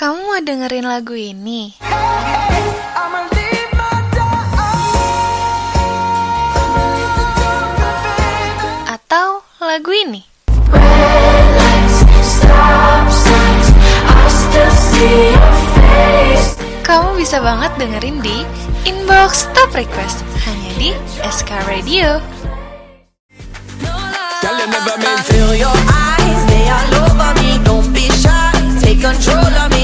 Kamu mau dengerin lagu ini? Atau lagu ini? Kamu bisa banget dengerin di Inbox Top Request hanya di SK Radio. Girl,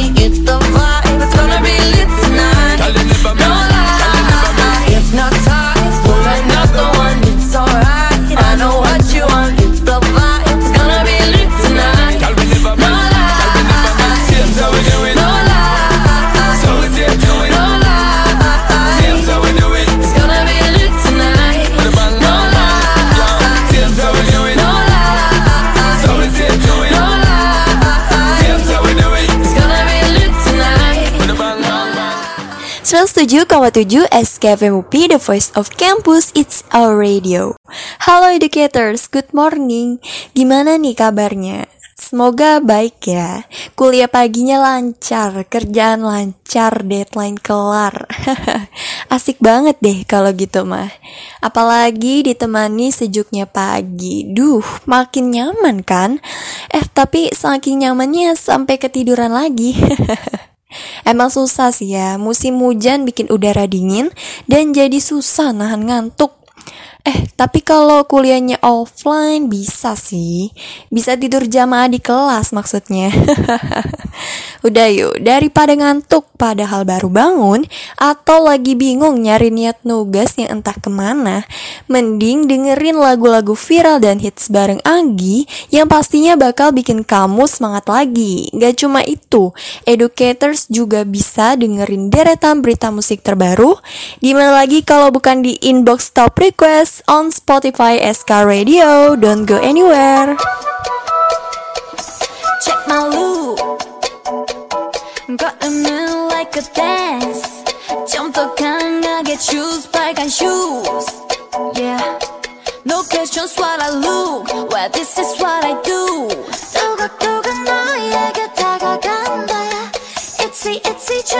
107,7 SKFM UPI, The Voice of Campus, It's Our Radio. Halo educators, good morning. Gimana nih kabarnya? Semoga baik ya. Kuliah paginya lancar, kerjaan lancar, deadline kelar. Asik banget deh kalau gitu mah. Apalagi ditemani sejuknya pagi. Duh, makin nyaman kan? Eh, tapi saking nyamannya sampai ketiduran lagi. Emang susah sih ya, musim hujan bikin udara dingin dan jadi susah nahan ngantuk. Eh, tapi kalau kuliahnya offline bisa sih. Bisa tidur jamaah di kelas maksudnya. Udah yuk, daripada ngantuk padahal baru bangun atau lagi bingung nyari niat nugas yang entah ke mana, mending dengerin lagu-lagu viral dan hits bareng Anggi yang pastinya bakal bikin kamu semangat lagi. Gak cuma itu, educators juga bisa dengerin deretan berita musik terbaru. Di mana lagi kalau bukan di inbox top request on Spotify SK Radio. Don't go anywhere. 걸으면 like a dance. 좀 더 강하게 choose 빨간 shoes. Yeah. No questions what I look. Well, this is what I do. 또각또각 너에게 다가간다. Itsy itsy 주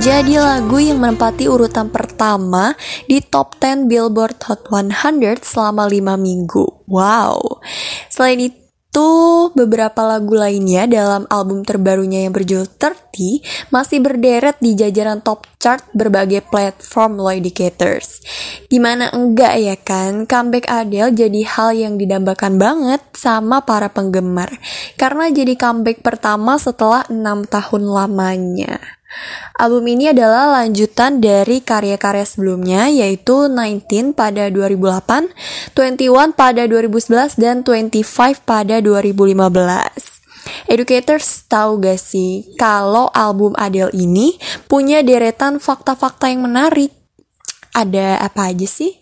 Jadi lagu yang menempati urutan pertama di top 10 Billboard Hot 100 selama 5 minggu Wow Selain itu, beberapa lagu lainnya dalam album terbarunya yang berjudul 30 masih berderet di jajaran top chart berbagai platform low indicators. Di mana enggak ya kan, comeback Adele jadi hal yang didambakan banget sama para penggemar. Karena jadi comeback pertama setelah 6 tahun lamanya. Album ini adalah lanjutan dari karya-karya sebelumnya yaitu 19 pada 2008, 21 pada 2011, dan 25 pada 2015. Educators tahu gak sih kalau album Adele ini punya deretan fakta-fakta yang menarik? ada apa aja sih?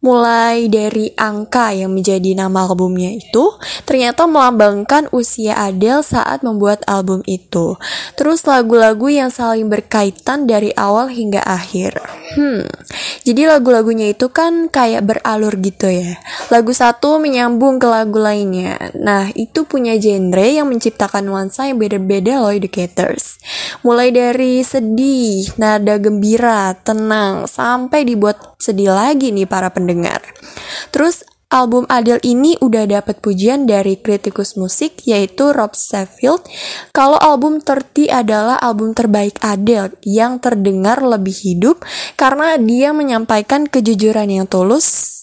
Mulai dari angka yang menjadi nama albumnya itu ternyata melambangkan usia Adele saat membuat album itu. Terus lagu-lagu yang saling berkaitan dari awal hingga akhir. Hmm, jadi lagu-lagunya itu kan kayak beralur gitu ya. Lagu satu menyambung ke lagu lainnya. Nah, itu punya genre yang menciptakan nuansa yang beda-beda loh educators. Mulai dari sedih, nada gembira, tenang, sampai dibuat sedih lagi nih para pendengar. Terus album Adele ini udah dapat pujian dari kritikus musik yaitu Rob Sheffield kalau album 30 adalah album terbaik Adele yang terdengar lebih hidup karena dia menyampaikan kejujuran yang tulus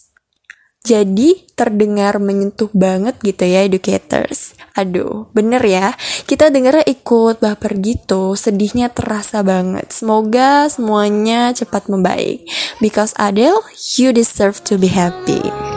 jadi terdengar menyentuh banget gitu ya educators. Aduh, bener ya. Kita dengernya ikut baper gitu, sedihnya terasa banget. Semoga semuanya cepat membaik. Because Adele, you deserve to be happy.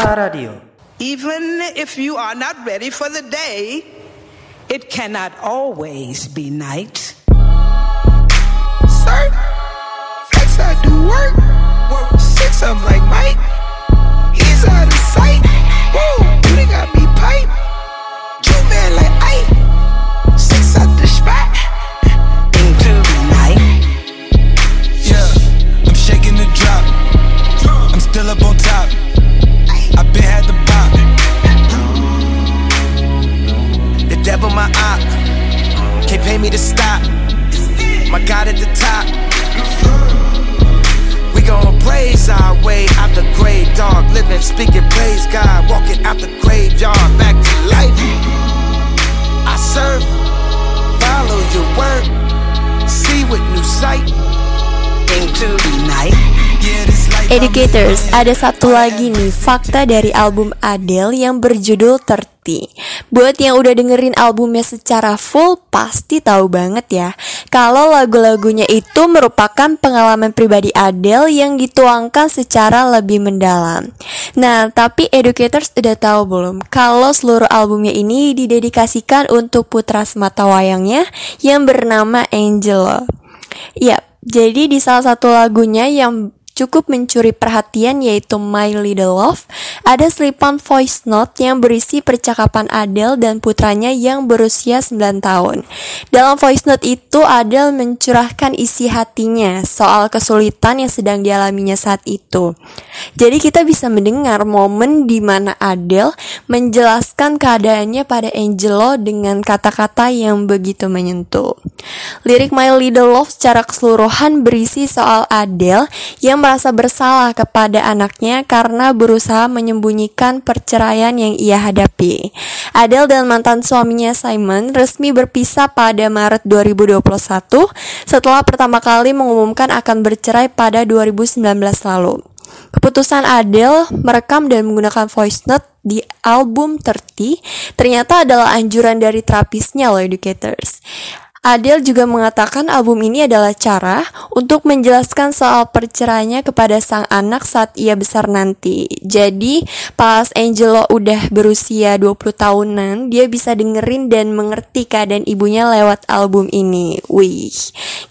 SK Radio Even if you are not ready for the day, it cannot always be night. Sir, flex I do work. Six of 'em like Mike. He's out of sight. Whoa, living. ada satu lagi nih fakta dari album Adele yang berjudul 30. Buat yang udah dengerin albumnya secara full, pasti tahu banget ya. Kalau lagu-lagunya itu merupakan pengalaman pribadi Adele yang dituangkan secara lebih mendalam. Nah, tapi educators udah tahu belum kalau seluruh albumnya ini didedikasikan untuk putra semata wayangnya yang bernama Angelo. Yap, jadi di salah satu lagunya yang cukup mencuri perhatian yaitu My Little Love, ada selipan voice note yang berisi percakapan Adele dan putranya yang berusia 9 tahun. Dalam voice note itu Adele mencurahkan isi hatinya soal kesulitan yang sedang dialaminya saat itu. Jadi kita bisa mendengar momen di mana Adele menjelaskan keadaannya pada Angelo dengan kata-kata yang begitu menyentuh. Lirik My Little Love secara keseluruhan berisi soal Adele yang merasa bersalah kepada anaknya karena berusaha menyembunyikan perceraian yang ia hadapi. Adele dan mantan suaminya Simon resmi berpisah pada Maret 2021 setelah pertama kali mengumumkan akan bercerai pada 2019 lalu. Keputusan Adele merekam dan menggunakan voice note di album 30 ternyata adalah anjuran dari terapisnya loh educators. Adele juga mengatakan album ini adalah cara untuk menjelaskan soal perceraiannya kepada sang anak saat ia besar nanti. Jadi, pas Angelo udah berusia 20 tahunan, dia bisa dengerin dan mengerti keadaan ibunya lewat album ini. Wih,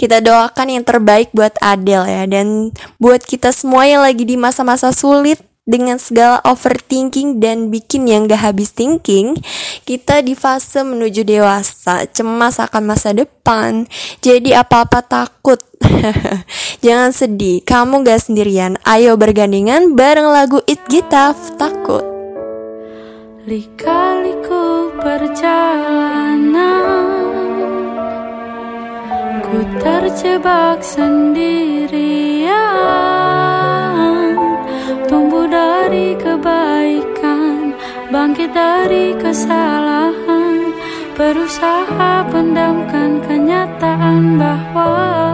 kita doakan yang terbaik buat Adele ya. Dan buat kita semua yang lagi di masa-masa sulit, dengan segala overthinking dan bikin yang gak habis thinking, kita di fase menuju dewasa, cemas akan masa depan, jadi apa-apa takut. Jangan sedih, kamu gak sendirian. Ayo bergandengan bareng lagu It Gita Takut. Lika-liku perjalanan Ku terjebak sendirian Tumbuh dari kebaikan Bangkit dari kesalahan. Berusaha pendamkan kenyataan bahwa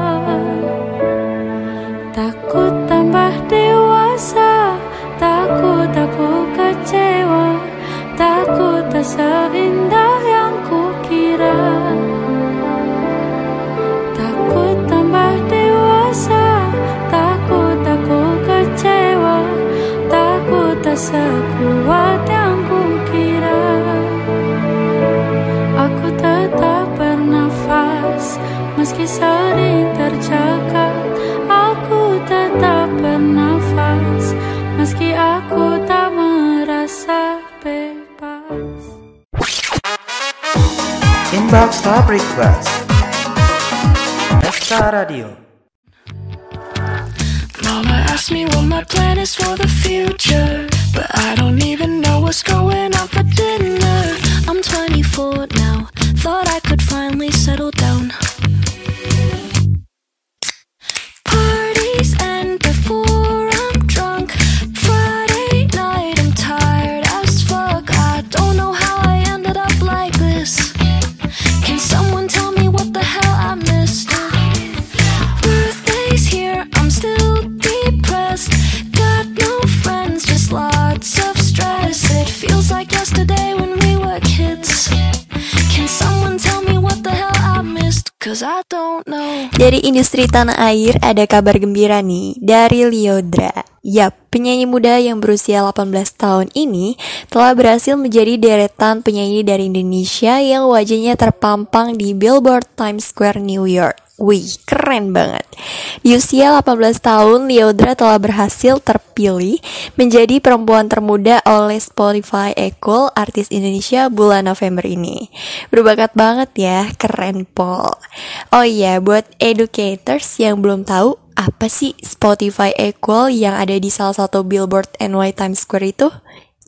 sekuat yang kukira. Aku tetap bernafas Meski sering tercekat Aku tetap bernafas Meski aku tak merasa bebas. Inbox Top Request. SK Radio. Mama asked me what my plan is for the future, but I don't industri tanah air ada kabar gembira nih dari Liodra. Yap, penyanyi muda yang berusia 18 tahun ini telah berhasil menjadi deretan penyanyi dari Indonesia yang wajahnya terpampang di Billboard Times Square New York. Wih, keren banget. Di usia 18 tahun, Liodra telah berhasil terpilih menjadi perempuan termuda oleh Spotify Equal Artis Indonesia bulan November ini. Berbakat banget ya, keren Pol. Oh iya, buat educators yang belum tahu, apa sih Spotify Equal yang ada di salah satu billboard NY Times Square itu?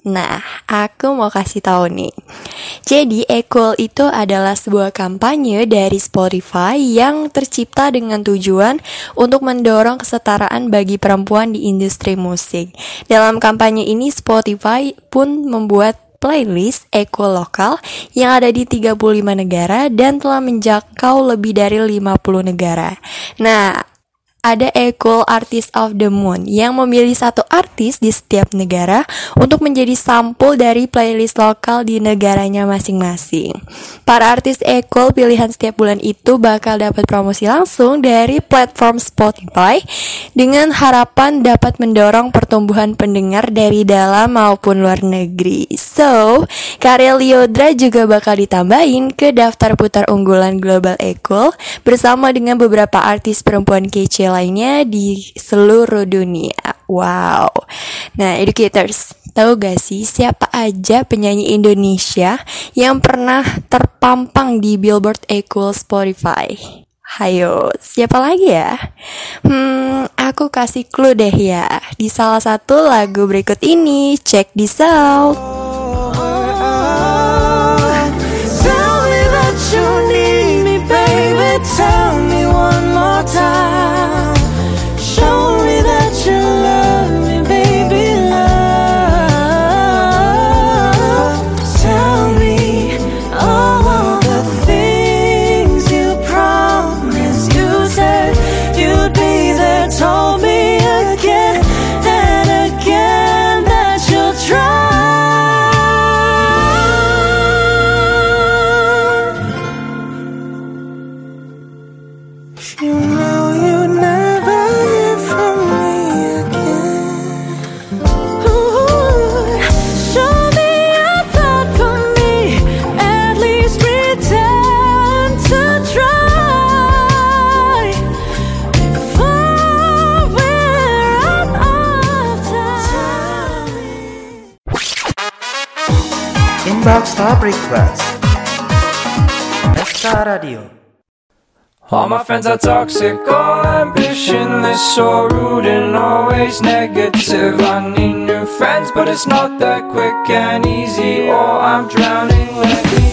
Nah, aku mau kasih tahu nih. Jadi, Equal itu adalah sebuah kampanye dari Spotify yang tercipta dengan tujuan untuk mendorong kesetaraan bagi perempuan di industri musik. Dalam kampanye ini, Spotify pun membuat playlist Equal lokal yang ada di 35 negara dan telah menjangkau lebih dari 50 negara. Nah, ada Equal Artist of the Moon yang memilih satu artis di setiap negara untuk menjadi sampul dari playlist lokal di negaranya masing-masing. Para artis Equal pilihan setiap bulan itu bakal dapat promosi langsung dari platform Spotify dengan harapan dapat mendorong pertumbuhan pendengar dari dalam maupun luar negeri. So, karya Liodra juga bakal ditambahin ke daftar putar unggulan Global Equal bersama dengan beberapa artis perempuan kece lainnya di seluruh dunia. Wow. Nah, educators, tahu gak sih siapa aja penyanyi Indonesia yang pernah terpampang di Billboard Equal Spotify? Hayo, siapa lagi ya? Hmm, aku kasih clue deh ya. Di salah satu lagu berikut ini, check this out. Tell me one more time. Friends are toxic, all ambitionless, so rude and always negative. I need new friends, but it's not that quick and easy. Or I'm drowning, let me.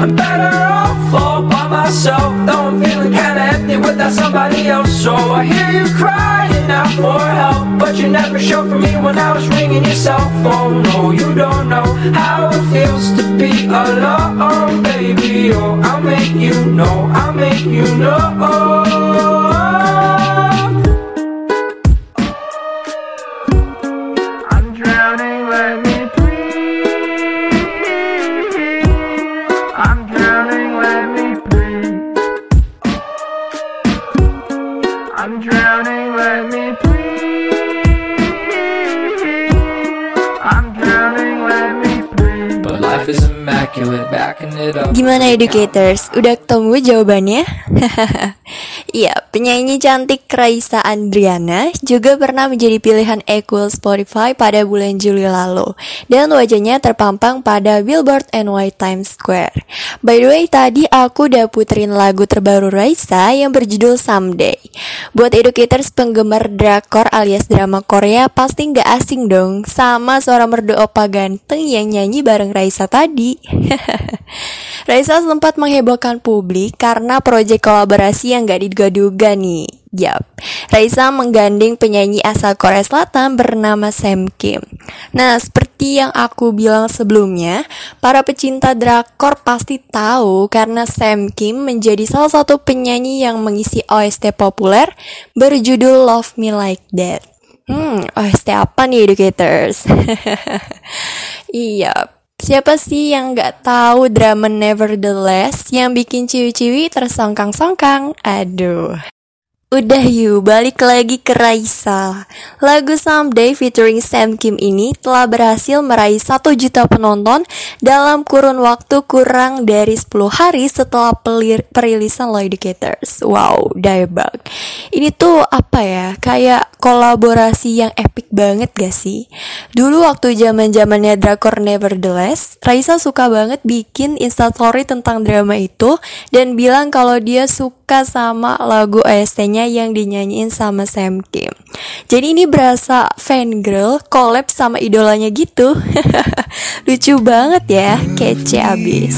I'm better off all by myself, though I'm feeling kinda empty without somebody else. So I hear you crying out for help, but you never showed for me when I was ringing your cell phone. No, you don't know how it feels to be alone, baby. Oh, I'll make you know, I'll make you know. Gimana educators? Udah ketemu jawabannya? Iya, penyanyi cantik Raisa Andriana juga pernah menjadi pilihan Equal Spotify pada bulan Juli lalu dan wajahnya terpampang pada Billboard NY Times Square. By the way, tadi aku udah puterin lagu terbaru Raisa yang berjudul Someday. Buat educators penggemar drakor alias drama Korea pasti nggak asing dong sama suara merdu opa ganteng yang nyanyi bareng Raisa tadi. Raisa sempat menghebohkan publik karena proyek kolaborasi yang gak diduga-duga nih. Yap, Raisa menggandeng penyanyi asal Korea Selatan bernama Sam Kim. Nah, seperti yang aku bilang sebelumnya, para pecinta drakor pasti tahu karena Sam Kim menjadi salah satu penyanyi yang mengisi OST populer berjudul Love Me Like That. Hmm, OST apa nih educators? iya, Siapa sih yang gak tahu drama Nevertheless yang bikin ciwi-ciwi tersongkang-songkang? Aduh. Udah yuk, balik lagi ke Raisa. Lagu Someday featuring Sam Kim ini telah berhasil meraih 1 juta penonton dalam kurun waktu kurang dari 10 hari setelah perilisan Law Educators. Wow, debak. Ini tuh apa ya, kayak kolaborasi yang epic banget gak sih? Dulu waktu zaman zamannya drakor Nevertheless, Raisa suka banget bikin instastory tentang drama itu dan bilang kalau dia suka sama lagu OST-nya yang dinyanyiin sama Sam Kim. Jadi ini berasa fangirl collab sama idolanya gitu. Lucu banget ya, kece abis.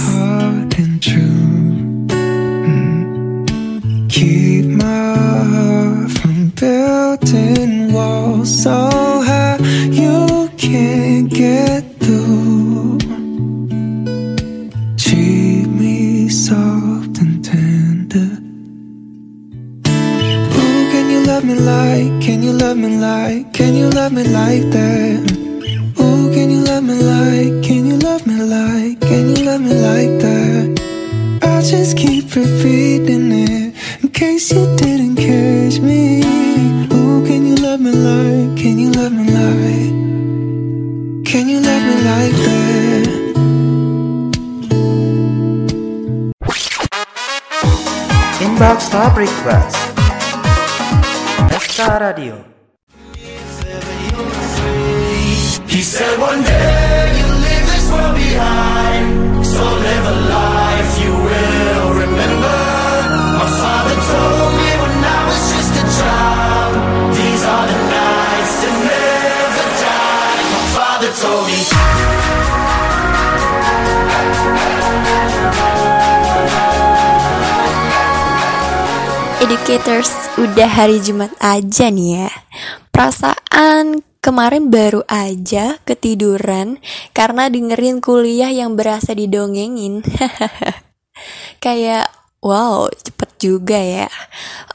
So love me like, can you love me like, can you love me like that? Ooh, can you love me like, can you love me like, can you love me like that? I just keep repeating it in case you didn't catch me. Ooh, can you love me like, can you love me like, can you love me like that? Inbox Top Request. Esta Radio. He said one day you leave this world behind So live a life you will remember. My father told me when I was just a child These are the nights that never die. My father told me Educators, udah hari Jumat aja nih ya. Perasaan kemarin baru aja ketiduran karena dengerin kuliah yang berasa didongengin. Kayak wow, cepet juga ya.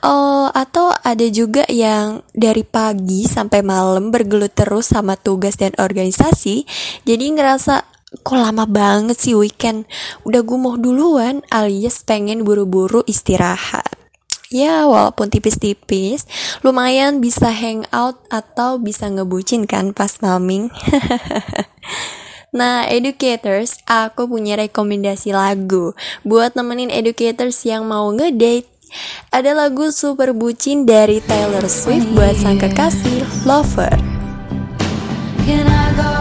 Oh, atau ada juga yang dari pagi sampai malam bergelut terus sama tugas dan organisasi, jadi ngerasa kok lama banget sih weekend. Udah gumoh duluan alias pengen buru-buru istirahat. Ya, walaupun tipis-tipis, lumayan bisa hangout atau bisa ngebucin kan pas maming. nah, educators, aku punya rekomendasi lagu buat nemenin educators yang mau ngedate. Ada lagu super bucin dari Taylor Swift buat sang kekasih, Lover. Can I go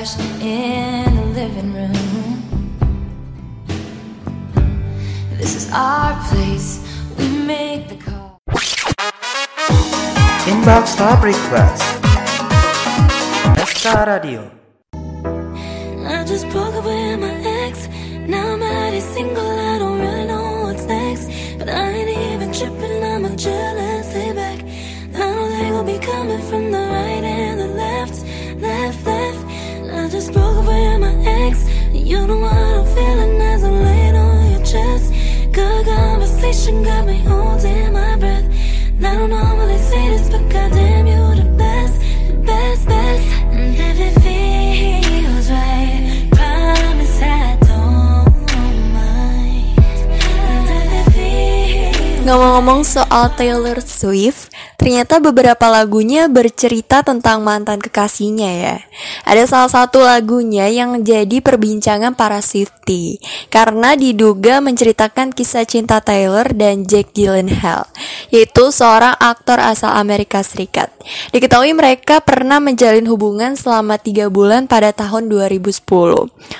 crash in the living room. This is our place, we make the call. Inbox Top Request SK Radio I just broke up with my ex. Now I'm already single, I don't really know what's next. But I ain't even tripping, I'm a jealous lay back. I know they gon' be coming from the You know what I'm feeling as I'm laying on your chest. Good conversation got me holding my breath. And I don't normally say this, but goddamn, you the best, best, best. And if it feels right, promise I don't mind. And if it feels Ngomong-ngomong soal Taylor Swift, ternyata beberapa lagunya bercerita tentang mantan kekasihnya ya. Ada salah satu lagunya yang jadi perbincangan para Swiftie karena diduga menceritakan kisah cinta Taylor dan Jack Gyllenhaal, yaitu seorang aktor asal Amerika Serikat. Diketahui mereka pernah menjalin hubungan selama 3 bulan pada tahun 2010.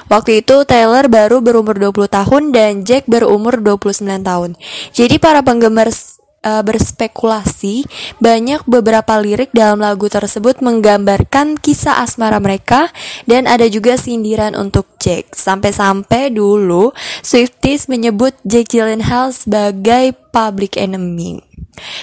Waktu itu Taylor baru berumur 20 tahun dan Jack berumur 29 tahun. Jadi para penggemar uh, berspekulasi banyak beberapa lirik dalam lagu tersebut menggambarkan kisah asmara mereka dan ada juga sindiran untuk Jack. Sampai-sampai dulu Swifties menyebut Jack Gyllenhaal sebagai public enemy.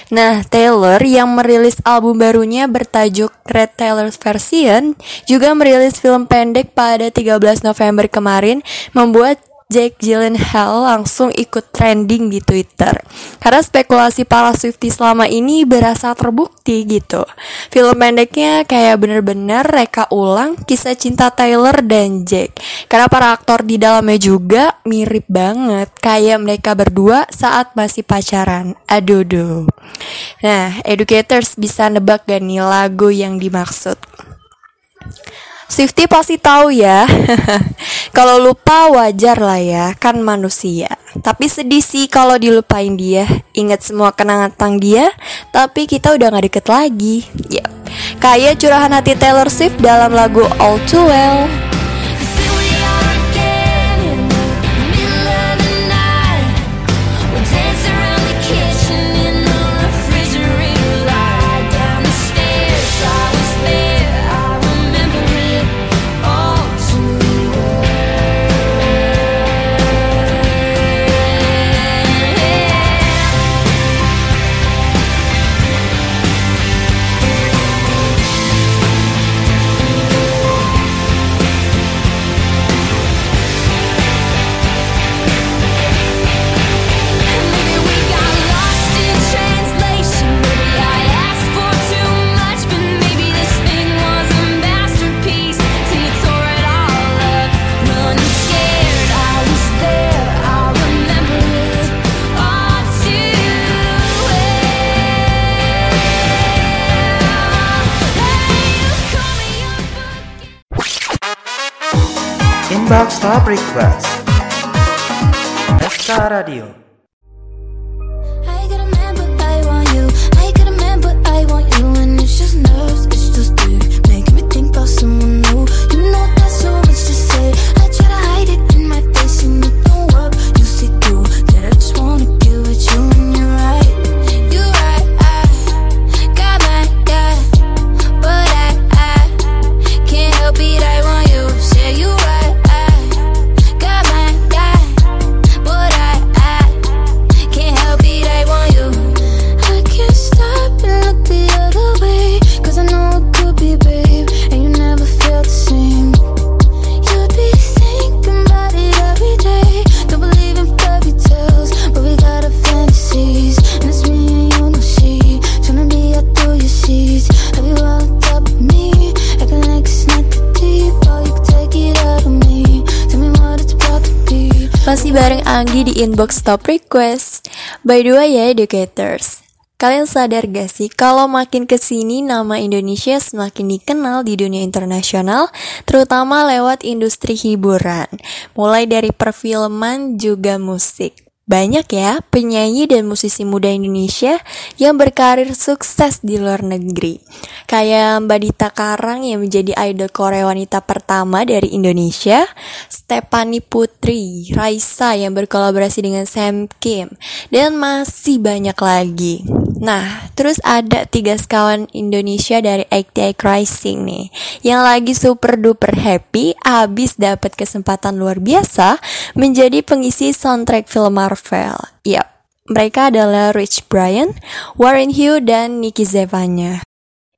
Nah, Taylor yang merilis album barunya bertajuk Red Taylor's Version juga merilis film pendek pada 13 November kemarin membuat Jack Gyllenhaal langsung ikut trending di Twitter. Karena spekulasi para Swiftie selama ini berasa terbukti gitu. Film pendeknya kayak bener-bener reka ulang kisah cinta Taylor dan Jack. Karena para aktor di dalamnya juga mirip banget Kayak mereka berdua saat masih pacaran. Aduh duh. Nah, educators bisa nebak gak nih lagu yang dimaksud? Swifty pasti tahu ya. kalau lupa wajar lah ya, kan manusia. Tapi sedih sih kalau dilupain dia. Ingat semua kenangan tentang dia, tapi kita udah gak deket lagi. Yap. Kayak curahan hati Taylor Swift dalam lagu All Too Well. Top Request SK Radio inbox top request. By the way ya educators, kalian sadar gak sih kalau makin ke sini nama Indonesia semakin dikenal di dunia internasional, terutama lewat industri hiburan, mulai dari perfilman juga musik. Banyak ya penyanyi dan musisi muda Indonesia yang berkarir sukses di luar negeri. Kayak Mbak Dita Karang yang menjadi idol Korea wanita pertama dari Indonesia, Stephanie Putri, Raisa yang berkolaborasi dengan Sam Kim, dan masih banyak lagi. Nah, terus ada tiga sekawan Indonesia dari ATI Rising nih, yang lagi super duper happy abis dapat kesempatan luar biasa menjadi pengisi soundtrack film Marvel. Yap, mereka adalah Rich Brian, Warren Hugh, dan Nicky Zevanya.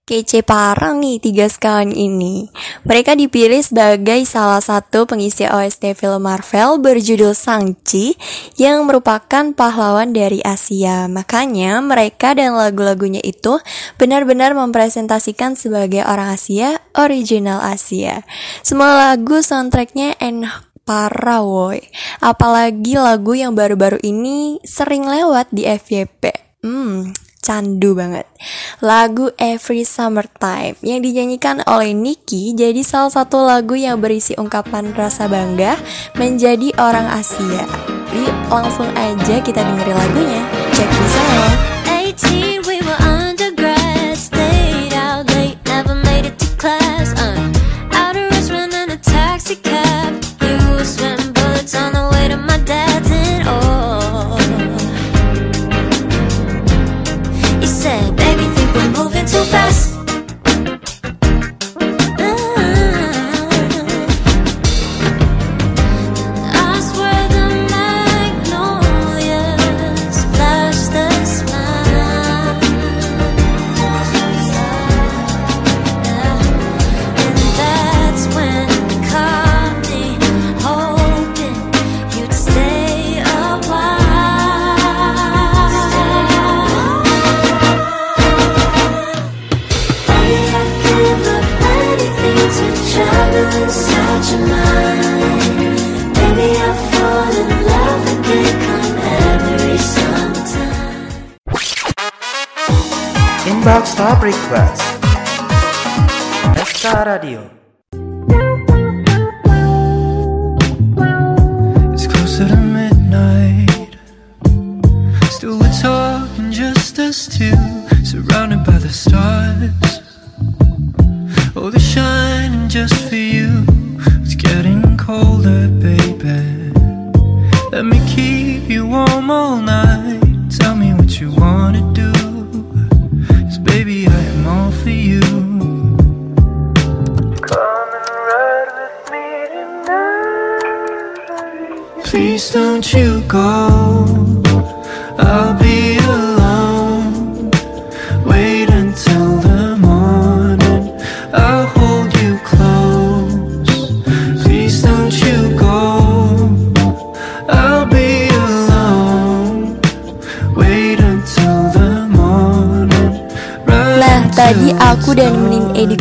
Kece parah nih tiga sekawan ini. Mereka dipilih sebagai salah satu pengisi OST film Marvel berjudul Shang-Chi yang merupakan pahlawan dari Asia. Makanya mereka dan lagu-lagunya itu benar-benar mempresentasikan sebagai orang Asia, original Asia. Semua lagu soundtracknya enak parah woy. Apalagi lagu yang baru-baru ini sering lewat di FYP. Hmm, candu banget. Lagu Every Summertime yang dinyanyikan oleh Nicky jadi salah satu lagu yang berisi ungkapan rasa bangga menjadi orang Asia. Yuk langsung aja kita dengerin lagunya. Check this out. Inbox Top Request SK Radio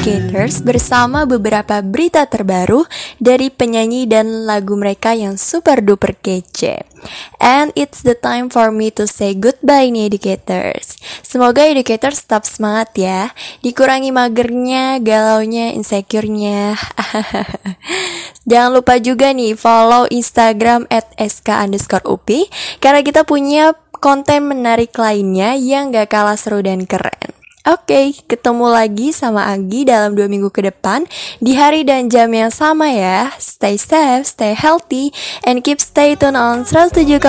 Educators bersama beberapa berita terbaru dari penyanyi dan lagu mereka yang super duper kece. And it's the time for me to say goodbye nih Educators. Semoga Educators tetap semangat ya. Dikurangi magernya, galaunya, insecure-nya. Jangan lupa juga nih follow Instagram at karena kita punya konten menarik lainnya yang gak kalah seru dan keren. Oke, ketemu lagi sama Agi dalam dua minggu ke depan di hari dan jam yang sama ya. Stay safe, stay healthy, and keep stay tune on 107,7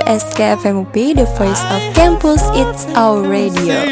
SKFMUP, the voice of campus, it's our radio.